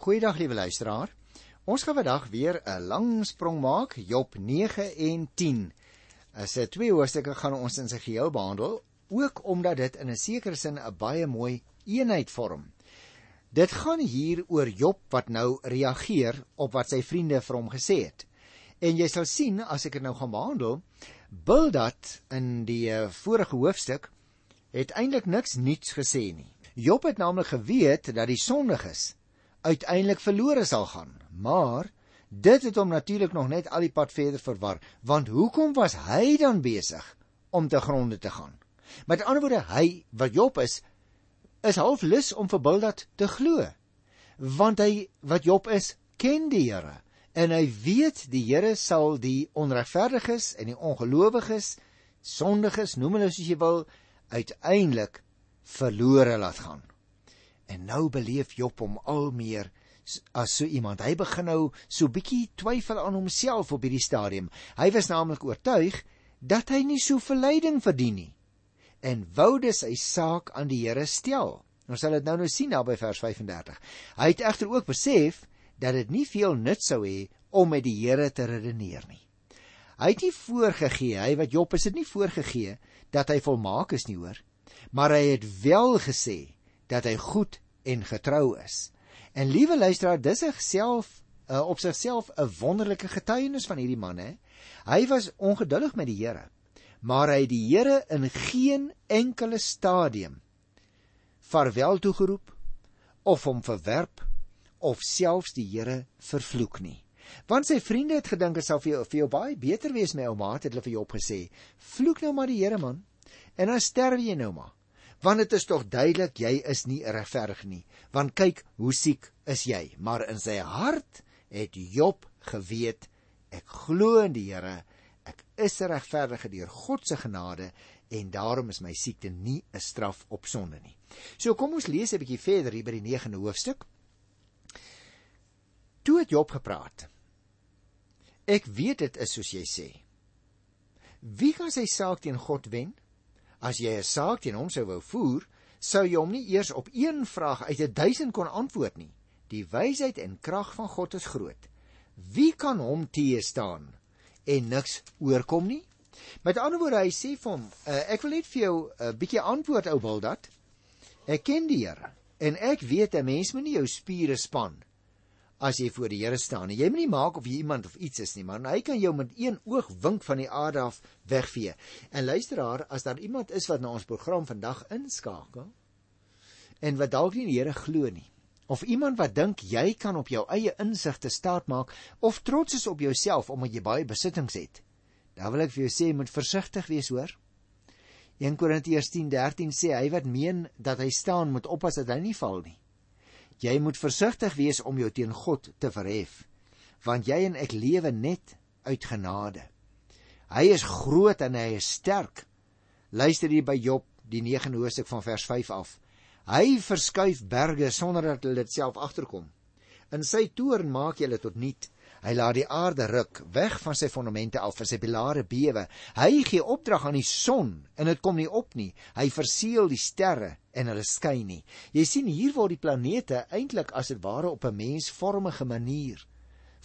Goeiedag liewe luisteraar. Ons gaan vandag weer 'n lang sprong maak, Job 9 en 10. As dit twee hoofstukke gaan ons in sy geheel behandel, ook omdat dit in 'n sekere sin 'n baie mooi eenheid vorm. Dit gaan hier oor Job wat nou reageer op wat sy vriende vir hom gesê het. En jy sal sien as ek dit nou gaan behandel, Bildad in die eh, vorige hoofstuk het eintlik niks nuuts gesê nie. Job het naamlik geweet dat die sondiges uiteindelik verlore sal gaan. Maar dit het hom natuurlik nog net al die pad verder verwar, want hoekom was hy dan besig om te gronde te gaan? Met ander woorde, hy wat Job is, is half lus om vir Bildad te glo. Want hy wat Job is, ken die Here en hy weet die Here sal die onregverdiges en die ongelowiges, sondiges, noem hulle soos jy wil, uiteindelik verlore laat gaan. En nou beleef Job hom al meer as so iemand. Hy begin nou so bietjie twyfel aan homself op hierdie stadium. Hy was naamlik oortuig dat hy nie so verleiding verdien nie en woude sy saak aan die Here stel. Ons sal dit nou nou sien daar by vers 35. Hy het egter ook besef dat dit nie veel nut sou hê om met die Here te redeneer nie. Hy het nie voorgegee, hy wat Job is, het nie voorgegee dat hy volmaak is nie hoor, maar hy het wel gesê dat hy goed en getrou is. En liewe luisteraar, dis self uh, op sigself 'n wonderlike getuienis van hierdie man hè. Hy was ongeduldig met die Here, maar hy het die Here in geen enkele stadium vaarwel toegeroep of hom verwerp of selfs die Here vervloek nie. Want sy vriende het gedink dit sou vir jou, vir jou baie beter wees my ouma het hulle vir jou opgesê. Vloek nou maar die Here man en dan sterf jy nou maar want dit is tog duidelik jy is nie regverdig nie. Want kyk hoe siek is jy? Maar in sy hart het Job geweet ek glo in die Here ek is regverdig deur God se genade en daarom is my siekte nie 'n straf op sonde nie. So kom ons lees 'n bietjie verder hier by die 9de hoofstuk. Toe het Job gepraat. Ek weet dit is soos jy sê. Wie kan sy saak teen God wen As jy 'n saak teen hom sou wou voer, sou jy hom nie eers op een vraag uit 'n duisend kon antwoord nie. Die wysheid en krag van God is groot. Wie kan hom teë staan en niks oorkom nie? Met ander woorde, hy sê vir hom, uh, ek wil net vir jou 'n uh, bietjie antwoord ou Bildad. Ek ken die Here en ek weet 'n mens moet nie jou spiere span as jy voor die Here staan. Jy moet nie maak of jy iemand of iets is nie, maar hy kan jou met een oog wink van die aarde af wegvee. En luisteraar, as daar iemand is wat na ons program vandag inskakel en wat dalk nie die Here glo nie, of iemand wat dink jy kan op jou eie insigte staat maak of trots is op jouself omdat jy baie besittings het, dan wil ek vir jou sê moet versigtig wees, hoor. 1 Korintiërs 10:13 sê hy wat meen dat hy staan moet oppas dat hy nie val nie. Jy moet versigtig wees om jou teen God te verhef, want jy en ek lewe net uit genade. Hy is groot en hy is sterk. Luister hier by Job, die 9de hoofstuk van vers 5 af. Hy verskuif berge sonder dat hulle dit self agterkom. In sy toorn maak hy hulle tot niet. Hy laat die aarde ruk weg van sy fondamente af, vir sy pilare bewe. Hy gee opdrag aan die son en dit kom nie op nie. Hy verseël die sterre en hulle skyn nie. Jy sien hier word die planete eintlik as dit ware op 'n mensvormige manier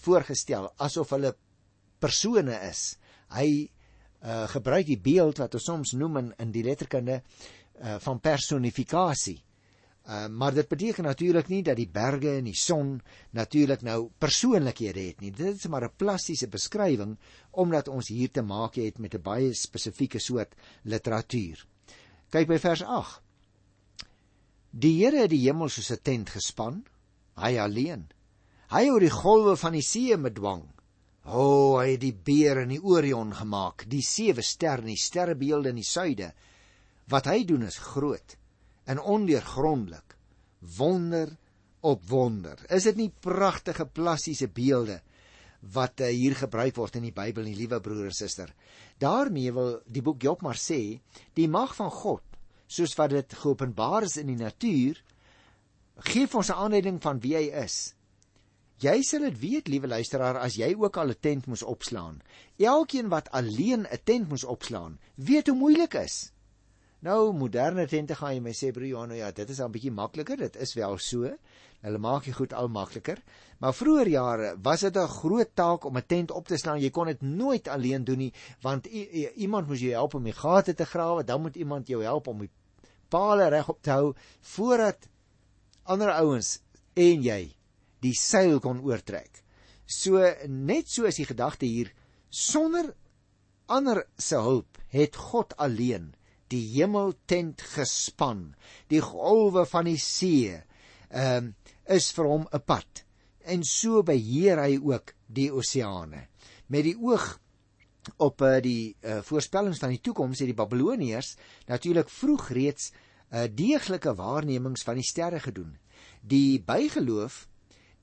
voorgestel asof hulle persone is. Hy uh, gebruik die beeld wat ons soms noem in, in die letterkunde uh, van personifikasie. Uh, maar dit beteken natuurlik nie dat die berge en die son natuurlik nou persoonlikhede het nie. Dit is maar 'n plastiese beskrywing omdat ons hier te maak het met 'n baie spesifieke soort literatuur. Kyk by vers 8. Die Here het die hemel soos 'n tent gespan, hy alleen. Hy het die golwe van die see met dwang. O, oh, hy het die beer en die Orion gemaak, die sewe sterre en die sterrebeelde in die suide. Wat hy doen is groot en ondeurgrondelik. Wonder op wonder. Is dit nie pragtige plastiese beelde wat uh, hier gebruik word in die Bybel, nie liewe broer en suster? Daarmee wil die boek Job maar sê, die mag van God, soos wat dit geopenbaar is in die natuur, gee ons 'n aanleiding van wie hy is. Jy sal dit weet, liewe luisteraar, as jy ook al 'n tent moes opslaan. Elkeen wat alleen 'n tent moes opslaan, weet hoe moeilik is Nou moderne tente gaan jy my sê broer Johan, nou ja, dit is al bietjie makliker. Dit is wel so. Hulle maak dit goed al makliker. Maar vroeër jare was dit 'n groot taak om 'n tent op te slaan. Jy kon dit nooit alleen doen nie, want iemand moes jou help om die gate te grawe, dan moet iemand jou help om die pale regop te hou voordat ander ouens en jy die seil kon oortrek. So net so is die gedagte hier sonder ander se hulp het God alleen die hemeltent gespan. Die golwe van die see um, is vir hom 'n pad. En so beheer hy ook die oseane. Met die oog op uh, die uh, voorspellings van die toekoms het die Babiloniërs natuurlik vroeg reeds 'n uh, eh, deeglike waarnemings van die sterre gedoen. Die bygeloof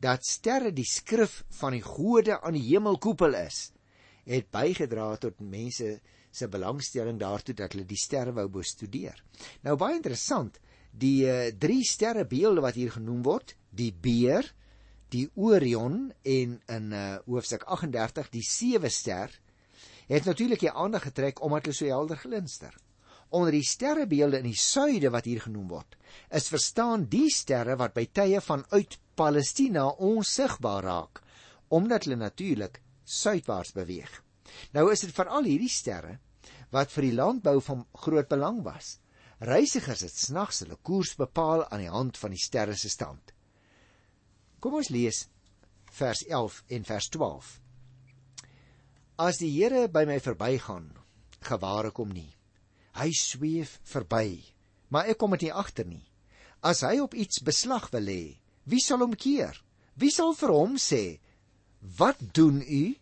dat sterre die skrif van die gode aan die hemelkoepel is, het bygedra tot mense se belangstelling daartoe dat hulle die sterre wou bestudeer. Nou baie interessant, die uh, drie sterrebeelde wat hier genoem word, die beer, die Orion en in uh, hoofstuk 38 die sewe ster, het natuurlik die aandag getrek omdat hulle so helder glinster. Onder die sterrebeelde in die suide wat hier genoem word, is verstaan die sterre wat by tye vanuit Palestina onsigbaar raak omdat hulle natuurlik suidwaarts beweeg. Nou is dit veral hierdie sterre wat vir die landbou van groot belang was. Reisigers het snags hulle koers bepaal aan die hand van die sterre se stand. Kom ons lees vers 11 en vers 12. As die Here by my verbygaan, gewaar ek hom nie. Hy sweef verby, maar ek kom dit nie agter nie. As hy op iets beslag wil lê, Wie sal hom keer? Wie sal vir hom sê: "Wat doen u?"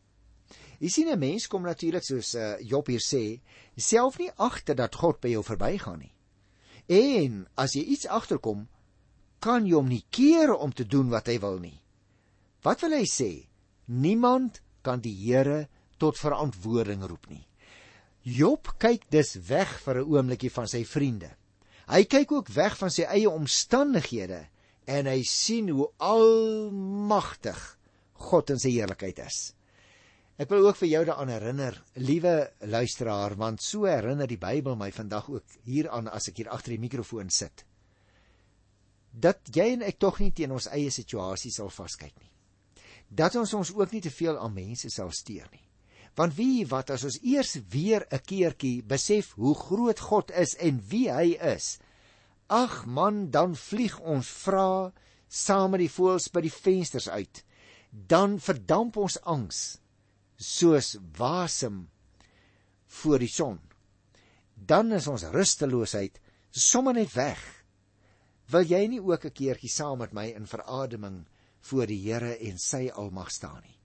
Jy sien 'n mens kom natuurlik soos uh, Job hier sê, self nie agter dat God by jou verbygaan nie. En as jy iets agterkom, kan jy hom nie keer om te doen wat hy wil nie. Wat wil hy sê? Niemand kan die Here tot verantwoording roep nie. Job kyk dus weg vir 'n oombliekie van sy vriende. Hy kyk ook weg van sy eie omstandighede en hy sien hoe almagtig God in sy heerlikheid is. Ek wil ook vir jou daaraan herinner, liewe luisteraar, want so herinner die Bybel my vandag ook hieraan as ek hier agter die mikrofoon sit. Dat jy en ek tog nie teen ons eie situasie sal vaskyk nie. Dat ons ons ook nie te veel aan mense sal steur nie. Want wie wat as ons eers weer 'n keertjie besef hoe groot God is en wie hy is, Ag man, dan vlieg ons vra saam met die voëls by die vensters uit. Dan verdamp ons angs soos wasem voor die son. Dan is ons rusteloosheid sommer net weg. Wil jy nie ook 'n keertjie saam met my in verademing voor die Here en sy almag staan nie?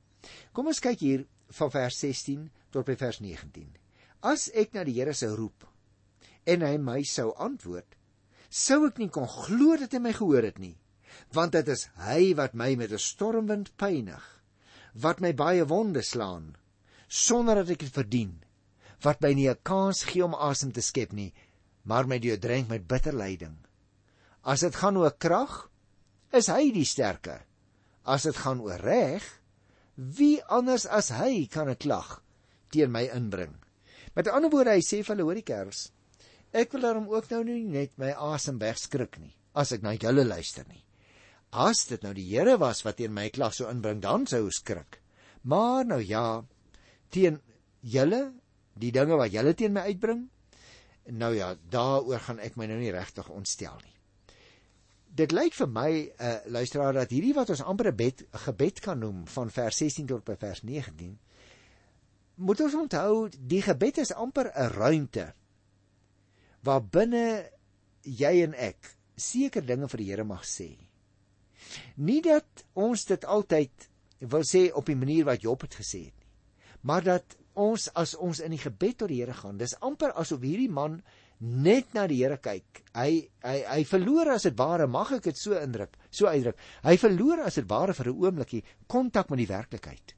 Kom ons kyk hier van vers 16 tot by vers 19. As ek na die Here sou roep en hy my sou antwoord, sou ek nie kon glo dat hy my gehoor het nie want dit is hy wat my met 'n stormwind pynig wat my baie wonde slaan sonder dat ek dit verdien wat my nie 'n kans gee om asem te skep nie maar my deurdrink met bitter lyding. As dit gaan oor krag is hy die sterker as dit gaan oor reg wie anders as hy kan 'n klag teen my inbring? Met ander woorde hy sê vir hulle hoor die kers Ek wil daarom ook nou nie net my asem wegskrik nie as ek na julle luister nie. As dit nou die Here was wat teen my klag sou inbring, dan sou ek skrik. Maar nou ja, teen julle, die dinge wat julle teen my uitbring, nou ja, daaroor gaan ek my nou nie regtig ontstel nie. Dit lyk vir my uh, luisteraar dat hierdie wat ons amper 'n gebed, gebed kan noem van vers 16 tot by vers 19 moet ons onthou die gebed is amper 'n ruimte waar binne jy en ek seker dinge vir die Here mag sê. Nie dat ons dit altyd wil sê op die manier wat Job het gesê het nie, maar dat ons as ons in die gebed tot die Here gaan, dis amper asof hierdie man net na die Here kyk. Hy hy hy verloor as dit ware, mag ek dit so indruk, so uitdruk. Hy verloor as dit ware vir 'n oombliekie kontak met die werklikheid.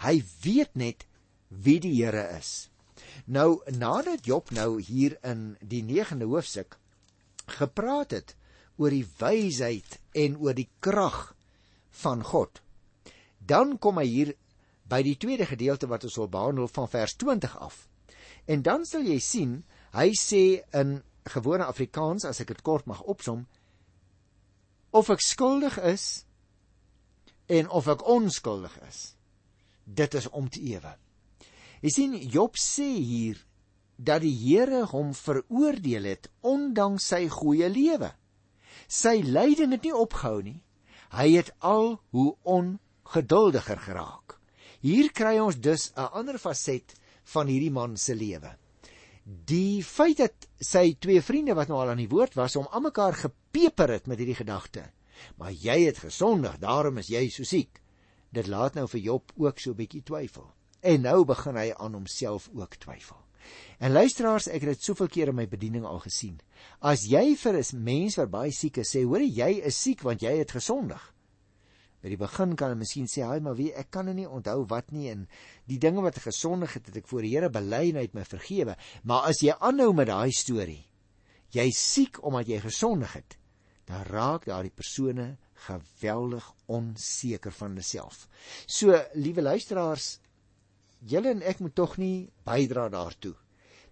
Hy weet net wie die Here is. Nou nadat Job nou hier in die 9de hoofstuk gepraat het oor die wysheid en oor die krag van God, dan kom hy hier by die tweede gedeelte wat ons wil behandel van vers 20 af. En dan sal jy sien, hy sê in gewone Afrikaans as ek dit kort mag opsom, of ek skuldig is en of ek onskuldig is. Dit is om te ewe. Jy sien Job sê hier dat die Here hom veroordeel het ondanks sy goeie lewe. Sy lyding het nie opgehou nie. Hy het al hoe ongeduldiger geraak. Hier kry ons dus 'n ander faset van hierdie man se lewe. Die feit dat sy twee vriende wat nou al aan die woord was om almekaar gepeper het met hierdie gedagte. Maar jy het gesondig, daarom is jy so siek. Dit laat nou vir Job ook so 'n bietjie twyfel. En nou begin hy aan homself ook twyfel. En luisteraars, ek het dit soveel kere in my bediening al gesien. As jy vir 'n mens wat baie siek is sê, "Hoor jy is siek want jy het gesondig." By die begin kan hy miskien sê, "Haai, maar wie, ek kan nou nie onthou wat nie en die dinge wat ek gesondig het, het ek voor die Here bely en hy het my vergewe." Maar as jy aanhou met daai storie, jy siek omdat jy gesondig het, dan raak daardie persone geweldig onseker van hulle self. So, liewe luisteraars, julle en ek moet tog nie bydra daartoe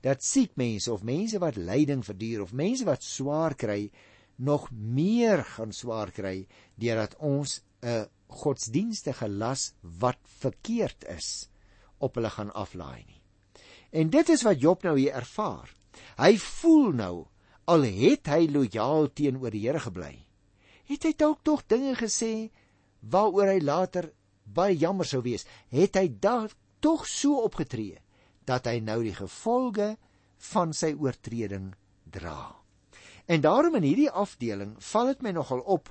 dat siek mense of mense wat lyding verduur of mense wat swaar kry nog meer gaan swaar kry deurdat ons 'n godsdienstige las wat verkeerd is op hulle gaan aflaai nie. En dit is wat Job nou hier ervaar. Hy voel nou al het hy lojaal teenoor die Here gebly. Het hy dalk tog dinge gesê waaroor hy later baie jammer sou wees? Het hy dalk tog so opgetree dat hy nou die gevolge van sy oortreding dra. En daarom in hierdie afdeling val dit my nogal op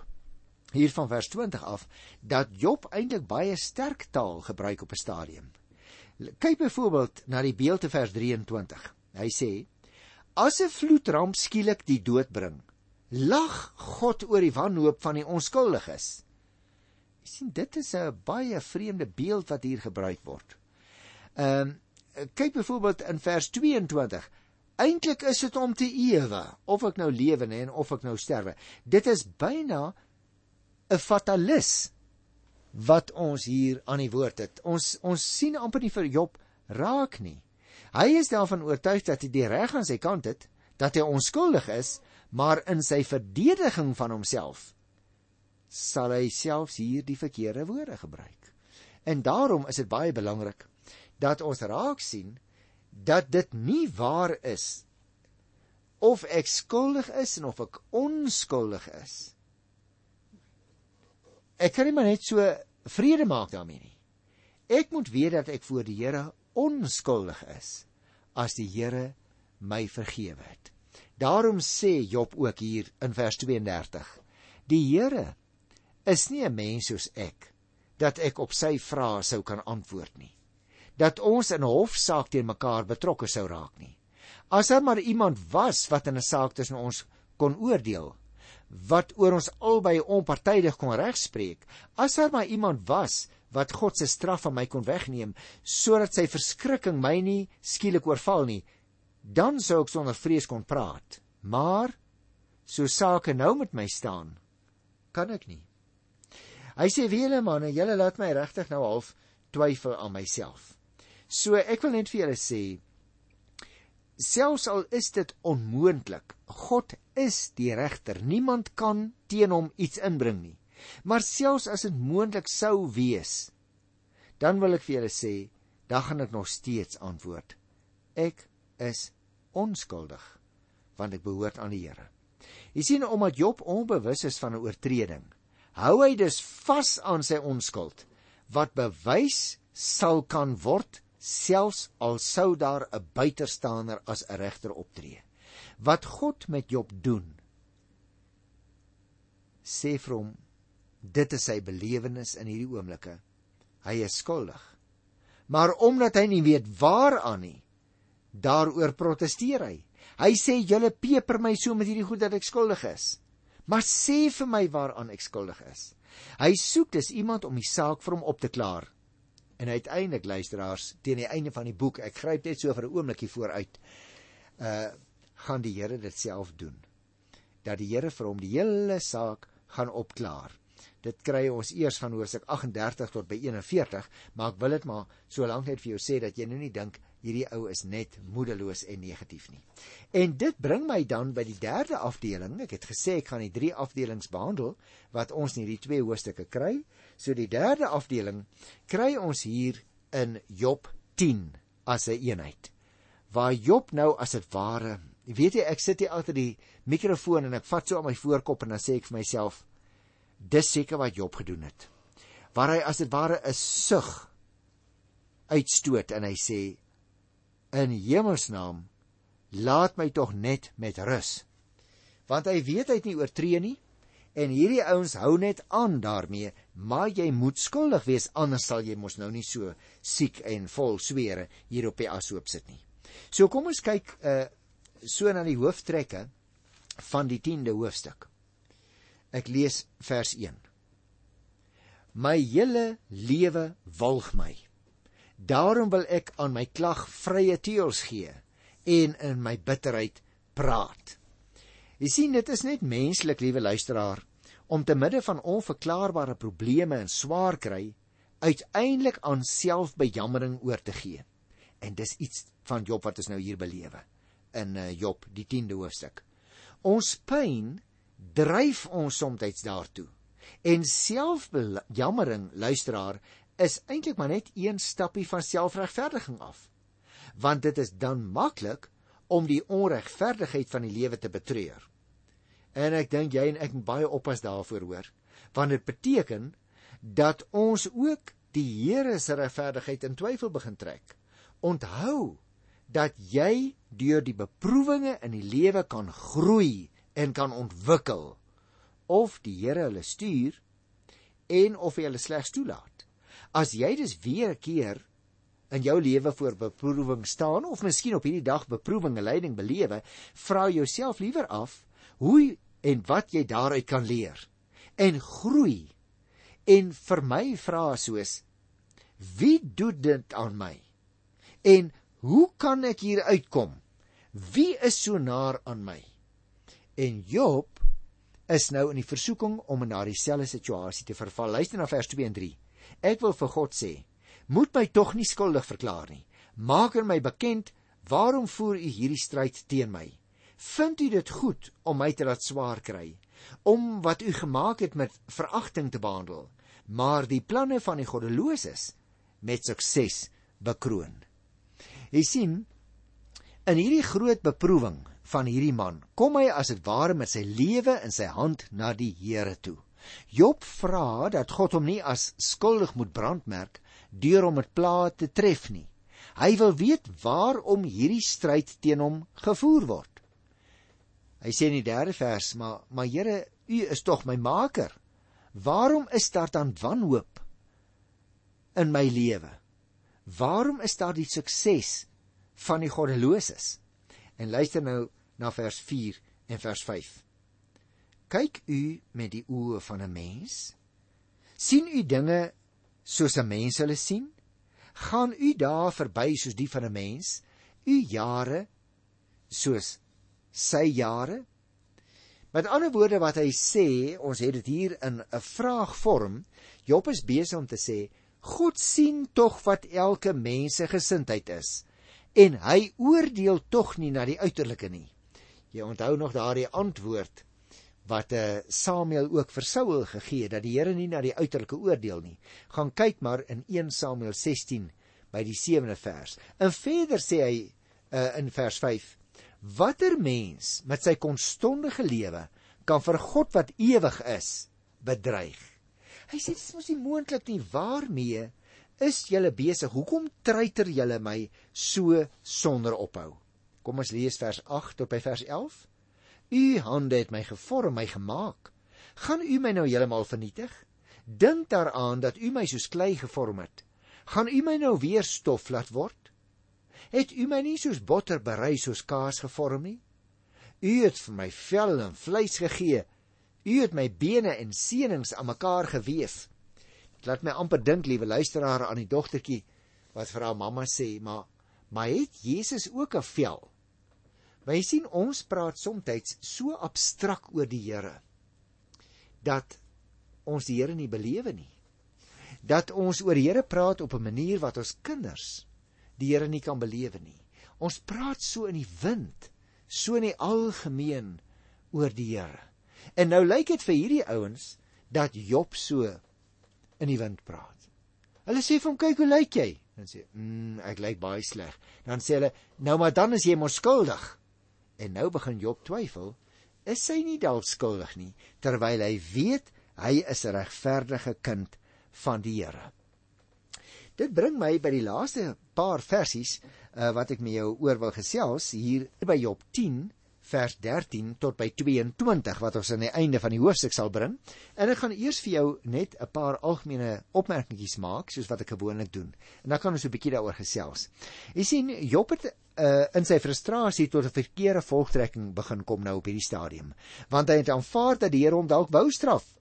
hier van vers 20 af dat Job eintlik baie sterk taal gebruik op 'n stadium. Kyk byvoorbeeld na die beeld te vers 23. Hy sê: As 'n vloedramp skielik die dood bring, lag God oor die wanhoop van die onskuldiges. Jy sien dit is 'n baie vreemde beeld wat hier gebruik word. Ehm uh, kyk byvoorbeeld in vers 22. Eintlik is dit om te ewe of ek nou lewe nê en of ek nou sterwe. Dit is byna 'n fatalis wat ons hier aan die woord het. Ons ons sien amper nie vir Job raak nie. Hy is daarvan oortuig dat hy die reg aan sy kant het, dat hy onskuldig is, maar in sy verdediging van homself sal hy selfs hier die verkeerde woorde gebruik. En daarom is dit baie belangrik dat ons raak sien dat dit nie waar is of ek skuldig is en of ek onskuldig is. Ek kan nie maar net so vrede maak daarmee nie. Ek moet weet dat ek voor die Here onskuldig is as die Here my vergewe het. Daarom sê Job ook hier in vers 32: Die Here is nie 'n mens soos ek dat ek op sy vrae sou kan antwoord nie dat ons in 'n hofsaak teen mekaar betrokke sou raak nie. As daar maar iemand was wat in 'n saak tussen ons kon oordeel, wat oor ons albei onpartydig kon regspreek, as daar maar iemand was wat God se straf van my kon wegneem sodat sy verskrikking my nie skielik oorval nie, dan sou ek sonder vrees kon praat. Maar so sake nou met my staan, kan ek nie. Hy sê: "Wiele manne, julle laat my regtig nou half twyfel aan myself." So ek wil net vir julle sê selfs al is dit onmoontlik, God is die regter. Niemand kan teen hom iets inbring nie. Maar selfs as dit moontlik sou wees, dan wil ek vir julle sê, dan gaan ek nog steeds antwoord. Ek is onskuldig want ek behoort aan die Here. Jy sien omdat Job onbewus is van 'n oortreding, hou hy dus vas aan sy onskuld wat bewys sal kan word selfs al sou daar 'n buiterstaander as 'n regter optree. Wat God met Job doen, sê vir hom dit is sy belewenis in hierdie oomblikke. Hy is skuldig. Maar omdat hy nie weet waaraan nie, daaroor proteseer hy. Hy sê julle peper my so met hierdie goed dat ek skuldig is. Maar sê vir my waaraan ek skuldig is. Hy soek dus iemand om die saak vir hom op te klaar. En uiteindelik luisteraars, teen die einde van die boek, ek gryp net so vir 'n oombliekie vooruit. Uh gaan die Here dit self doen. Dat die Here vir hom die hele saak gaan opklaar. Dit kry ons eers van Hoofstuk 38 tot by 41, maar ek wil dit maar so lank net vir jou sê dat jy nou nie dink hierdie ou is net moedeloos en negatief nie. En dit bring my dan by die derde afdeling. Ek het gesê ek gaan die drie afdelings behandel wat ons in hierdie twee hoofstukke kry. So die derde afdeling kry ons hier in Job 10 as 'n een eenheid. Waar Job nou as dit ware, weet jy, ek sit hier agter die mikrofoon en ek vat so aan my voorkop en dan sê ek vir myself, dis seker wat Job gedoen het. Waar hy as dit ware 'n sug uitstoot en hy sê in hemelsnaam laat my tog net met rus. Want hy weet hy het nie oortree nie en hierdie ouens hou net aan daarmee maar jy moet skuldig wees anders sal jy mos nou nie so siek en vol swere hier op die ashoop sit nie. So kom ons kyk uh so na die hooftrekke van die 10de hoofstuk ek lees vers 1 my hele lewe walg my Daarom wil ek aan my klag vrye teels gee en in my bitterheid praat. Jy sien dit is net menslik, liewe luisteraar, om te midde van onverklaarbare probleme en swaar kry uiteindelik aan selfbejammering oor te gee. En dis iets van Job wat ons nou hier belewe in uh, Job die 10de hoofstuk. Ons pyn dryf ons soms daartoe. En selfbejammering, luisteraar, is eintlik maar net een stappie van selfregverdiging af. Want dit is dan maklik om die onregverdigheid van die lewe te betreur. En ek dink jy en ek moet baie oppas daarvoor hoor, want dit beteken dat ons ook die Here se regverdigheid in twyfel begin trek. Onthou dat jy deur die beproewinge in die lewe kan groei en kan ontwikkel of die Here hulle stuur en of hy hulle slegs toelaat. As jy dus weer 'n keer in jou lewe voor beproewing staan of miskien op hierdie dag beproewinge lyding belewe, vra jouself liewer af hoe en wat jy daaruit kan leer en groei. En vir my vra soos wie doen dit aan my? En hoe kan ek hier uitkom? Wie is so naar aan my? En Job is nou in die versoeking om in daardie selfde situasie te verval. Luister na vers 2 en 3. Ek wil vir God sê, moet my tog nie skuldig verklaar nie. Maak aan my bekend waarom voer u hierdie stryd teen my? Vind u dit goed om my te laat swaar kry, om wat u gemaak het met veragting te behandel, maar die planne van die goddeloses met sukses bekroon? Jy sien, in hierdie groot beproewing van hierdie man, kom hy as dit ware met sy lewe in sy hand na die Here toe. Job vra dat God hom nie as skuldig moet brandmerk deur hom met plaae te tref nie. Hy wil weet waarom hierdie stryd teen hom gevoer word. Hy sê in die 3de vers: "Maar maar Here, U is tog my maker. Waarom is daar dan wanhoop in my lewe? Waarom is daar die sukses van die goddeloses?" En luister nou na vers 4 en vers 5 kyk u met die oë van 'n mens? sien u dinge soos 'n mens hulle sien? gaan u daar verby soos die van 'n mens? u jare soos sy jare? Met ander woorde wat hy sê, ons het dit hier in 'n vraagvorm. Job is besig om te sê, God sien tog wat elke mens se gesindheid is en hy oordeel tog nie na die uiterlike nie. Jy onthou nog daardie antwoord wat uh, Samuel ook vir Saul gegee het dat die Here nie na die uiterlike oordeel nie. Gaan kyk maar in 1 Samuel 16 by die 7de vers. En verder sê hy uh, in vers 5: Watter mens met sy konstondige lewe kan vir God wat ewig is bedreig? Hy sê dit is mos nie moontlik nie. Waarmee is julle besig? Hoekom treiter julle my so sonder ophou? Kom ons lees vers 8 tot by vers 11. U hande het my gevorm, my gemaak. Gaan u my nou heeltemal vernietig? Dink daaraan dat u my soos klei gevorm het. Gaan u my nou weer stof laat word? Het u my nie soos botter berei soos kaas gevorm nie? U het vir my vel en vleis gegee. U het my bene en senings aan mekaar geweef. Laat my amper dink, liewe luisteraar, aan die dogtertjie wat vir haar mamma sê, maar maar het Jesus ook 'n vel? Maar jy sien ons praat soms so abstrak oor die Here dat ons die Here nie belewe nie. Dat ons oor die Here praat op 'n manier wat ons kinders die Here nie kan belewe nie. Ons praat so in die wind, so in die algemeen oor die Here. En nou lyk dit vir hierdie ouens dat Job so in die wind praat. Hulle sê vir hom, "Kyk hoe lyk jy?" Dan sê, "Mm, ek lyk baie sleg." Dan sê hulle, "Nou maar dan is jy mos skuldig." En nou begin Job twyfel, is hy nie dalk skuldig nie, terwyl hy weet hy is 'n regverdige kind van die Here. Dit bring my by die laaste paar versies uh, wat ek met jou oor wil gesels hier by Job 10 vers 13 tot by 22 wat ons aan die einde van die hoofstuk sal bring. En ek gaan eers vir jou net 'n paar algemene opmerkingies maak soos wat ek gewoonlik doen. En dan kan ons 'n bietjie daaroor gesels. Jy sien Job het uh, in sy frustrasie tot 'n verkeerde volgtrekking begin kom nou op hierdie stadium. Want hy het aanvaar dat die Here hom dalk wou straf.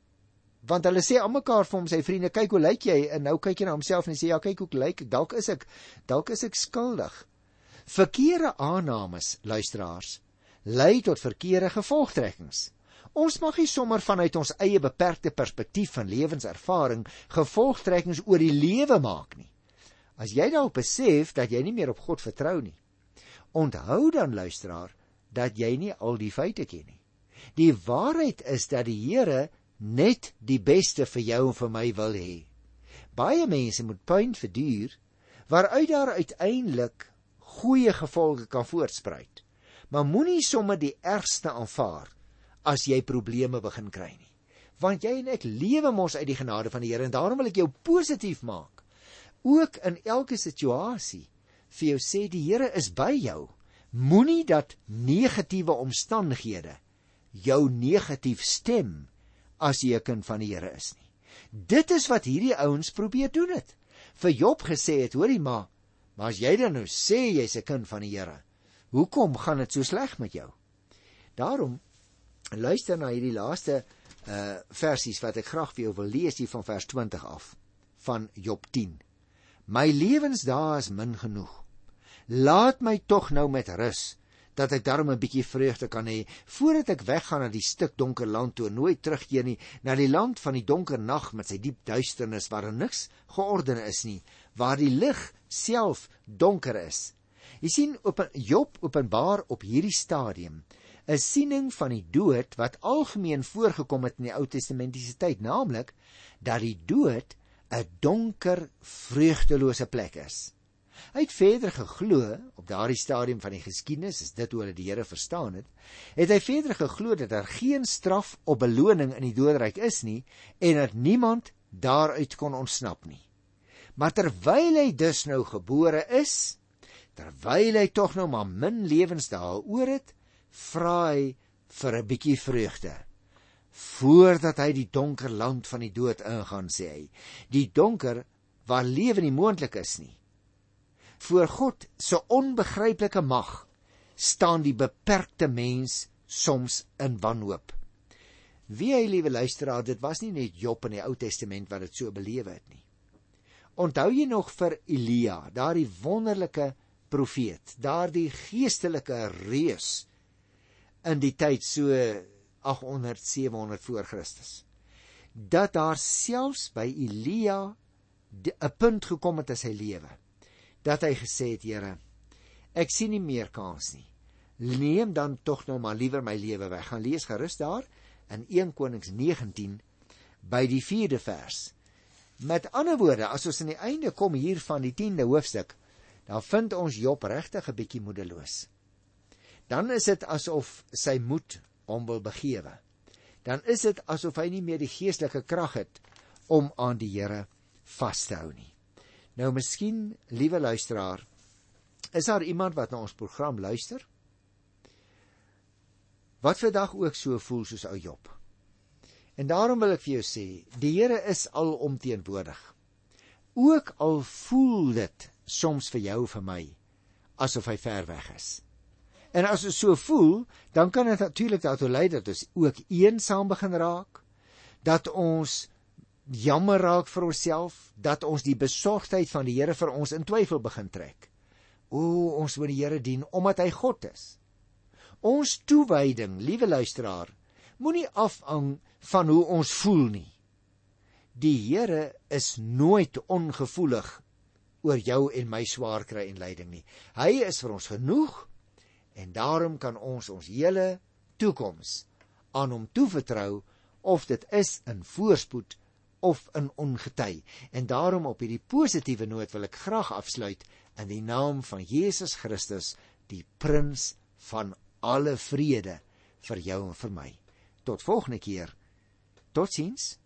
Want hulle sê almekaar vir hom sy vriende, kyk hoe lyk jy? En nou kyk hy na homself en hy sê ja, kyk hoe lyk ek? Dalk is ek dalk is ek skuldig. Verkeerde aannames, luisteraars, lei tot verkeerde gevolgtrekkings. Ons mag nie sommer vanuit ons eie beperkte perspektief van lewenservaring gevolgtrekkings oor die lewe maak nie. As jy dalk besef dat jy nie meer op God vertrou nie, onthou dan luisteraar dat jy nie al die feite ken nie. Die waarheid is dat die Here net die beste vir jou en vir my wil hê. Baie mense moet pyn verduur waaruit daar uiteindelik goeie gevolge kan voortspruit maar moenie sommer die ergste aanvaar as jy probleme begin kry nie. Want jy en ek lewe mos uit die genade van die Here en daarom wil ek jou positief maak. Ook in elke situasie vir jou sê die Here is by jou. Moenie dat negatiewe omstandighede jou negatief stem as jy 'n kind van die Here is nie. Dit is wat hierdie ouens probeer doen het. Vir Job gesê het, hoorie maar, maar as jy dan nou sê jy's 'n kind van die Here, Hoekom gaan dit so sleg met jou? Daarom luister na hierdie laaste uh versies wat ek graag vir jou wil lees hier van vers 20 af van Job 10. My lewensdae is min genoeg. Laat my tog nou met rus dat ek daarom 'n bietjie vreugde kan hê voordat ek weggaan na die stuk donker land toe nooit terugkeer nie na die land van die donker nag met sy diep duisternis waar niks georden is nie waar die lig self donker is Jy sien op Job openbaar op hierdie stadium 'n siening van die dood wat algemeen voorgekom het in die Ou Testamentiese tyd, naamlik dat die dood 'n donker, vreugdelose plek is. Hy het verder geglo op daardie stadium van die geskiedenis, is dit hoe hulle die Here verstaan het, het hy verder geglo dat daar geen straf of beloning in die doodryk is nie en dat niemand daaruit kon ontsnap nie. Maar terwyl hy dus nou gebore is, terwyl hy tog nou maar min lewensdae oor het, vra hy vir 'n bietjie vreugde. Voordat hy die donker land van die dood ingaan, sê hy, die donker waar lewe nie moontlik is nie. Voor God se onbegryplike mag staan die beperkte mens soms in wanhoop. Wie hy liewe luisteraar, dit was nie net Job in die Ou Testament wat dit so beleef het nie. Onthou jy nog vir Elia, daardie wonderlike profeet, daardie geestelike reus in die tyd so 800 700 voor Christus. Dat daar selfs by Elia 'n punt gekom het in sy lewe dat hy gesê het, Here, ek sien nie meer kans nie. Neem dan tog nou maar liewer my lewe weg. Gaan lees gerus daar in 1 Konings 19 by die 4de vers. Met ander woorde, as ons aan die einde kom hier van die 10de hoofstuk, dan vind ons Job regtig 'n bietjie moedeloos. Dan is dit asof sy moed hom wil begewe. Dan is dit asof hy nie meer die geestelike krag het om aan die Here vas te hou nie. Nou miskien, liewe luisteraar, is daar iemand wat na ons program luister? Wat vandag ook so voel soos ou Job. En daarom wil ek vir jou sê, die Here is alomteenwoordig. Ook al voel dit soms vir jou vir my asof hy ver weg is. En as ons so voel, dan kan dit natuurlik daartoe lei dat ons ook eensaam begin raak, dat ons jammer raak vir onsself, dat ons die besorgdheid van die Here vir ons in twyfel begin trek. O, ons moet die Here dien omdat hy God is. Ons toewyding, liewe luisteraar, moenie afhang van hoe ons voel nie. Die Here is nooit ongevoelig oor jou en my swaar kry en lyding nie. Hy is vir ons genoeg en daarom kan ons ons hele toekoms aan hom toevertrou of dit is in voorspoed of in ongety. En daarom op hierdie positiewe noot wil ek graag afsluit in die naam van Jesus Christus, die prins van alle vrede vir jou en vir my. Tot volgende keer. Totsiens.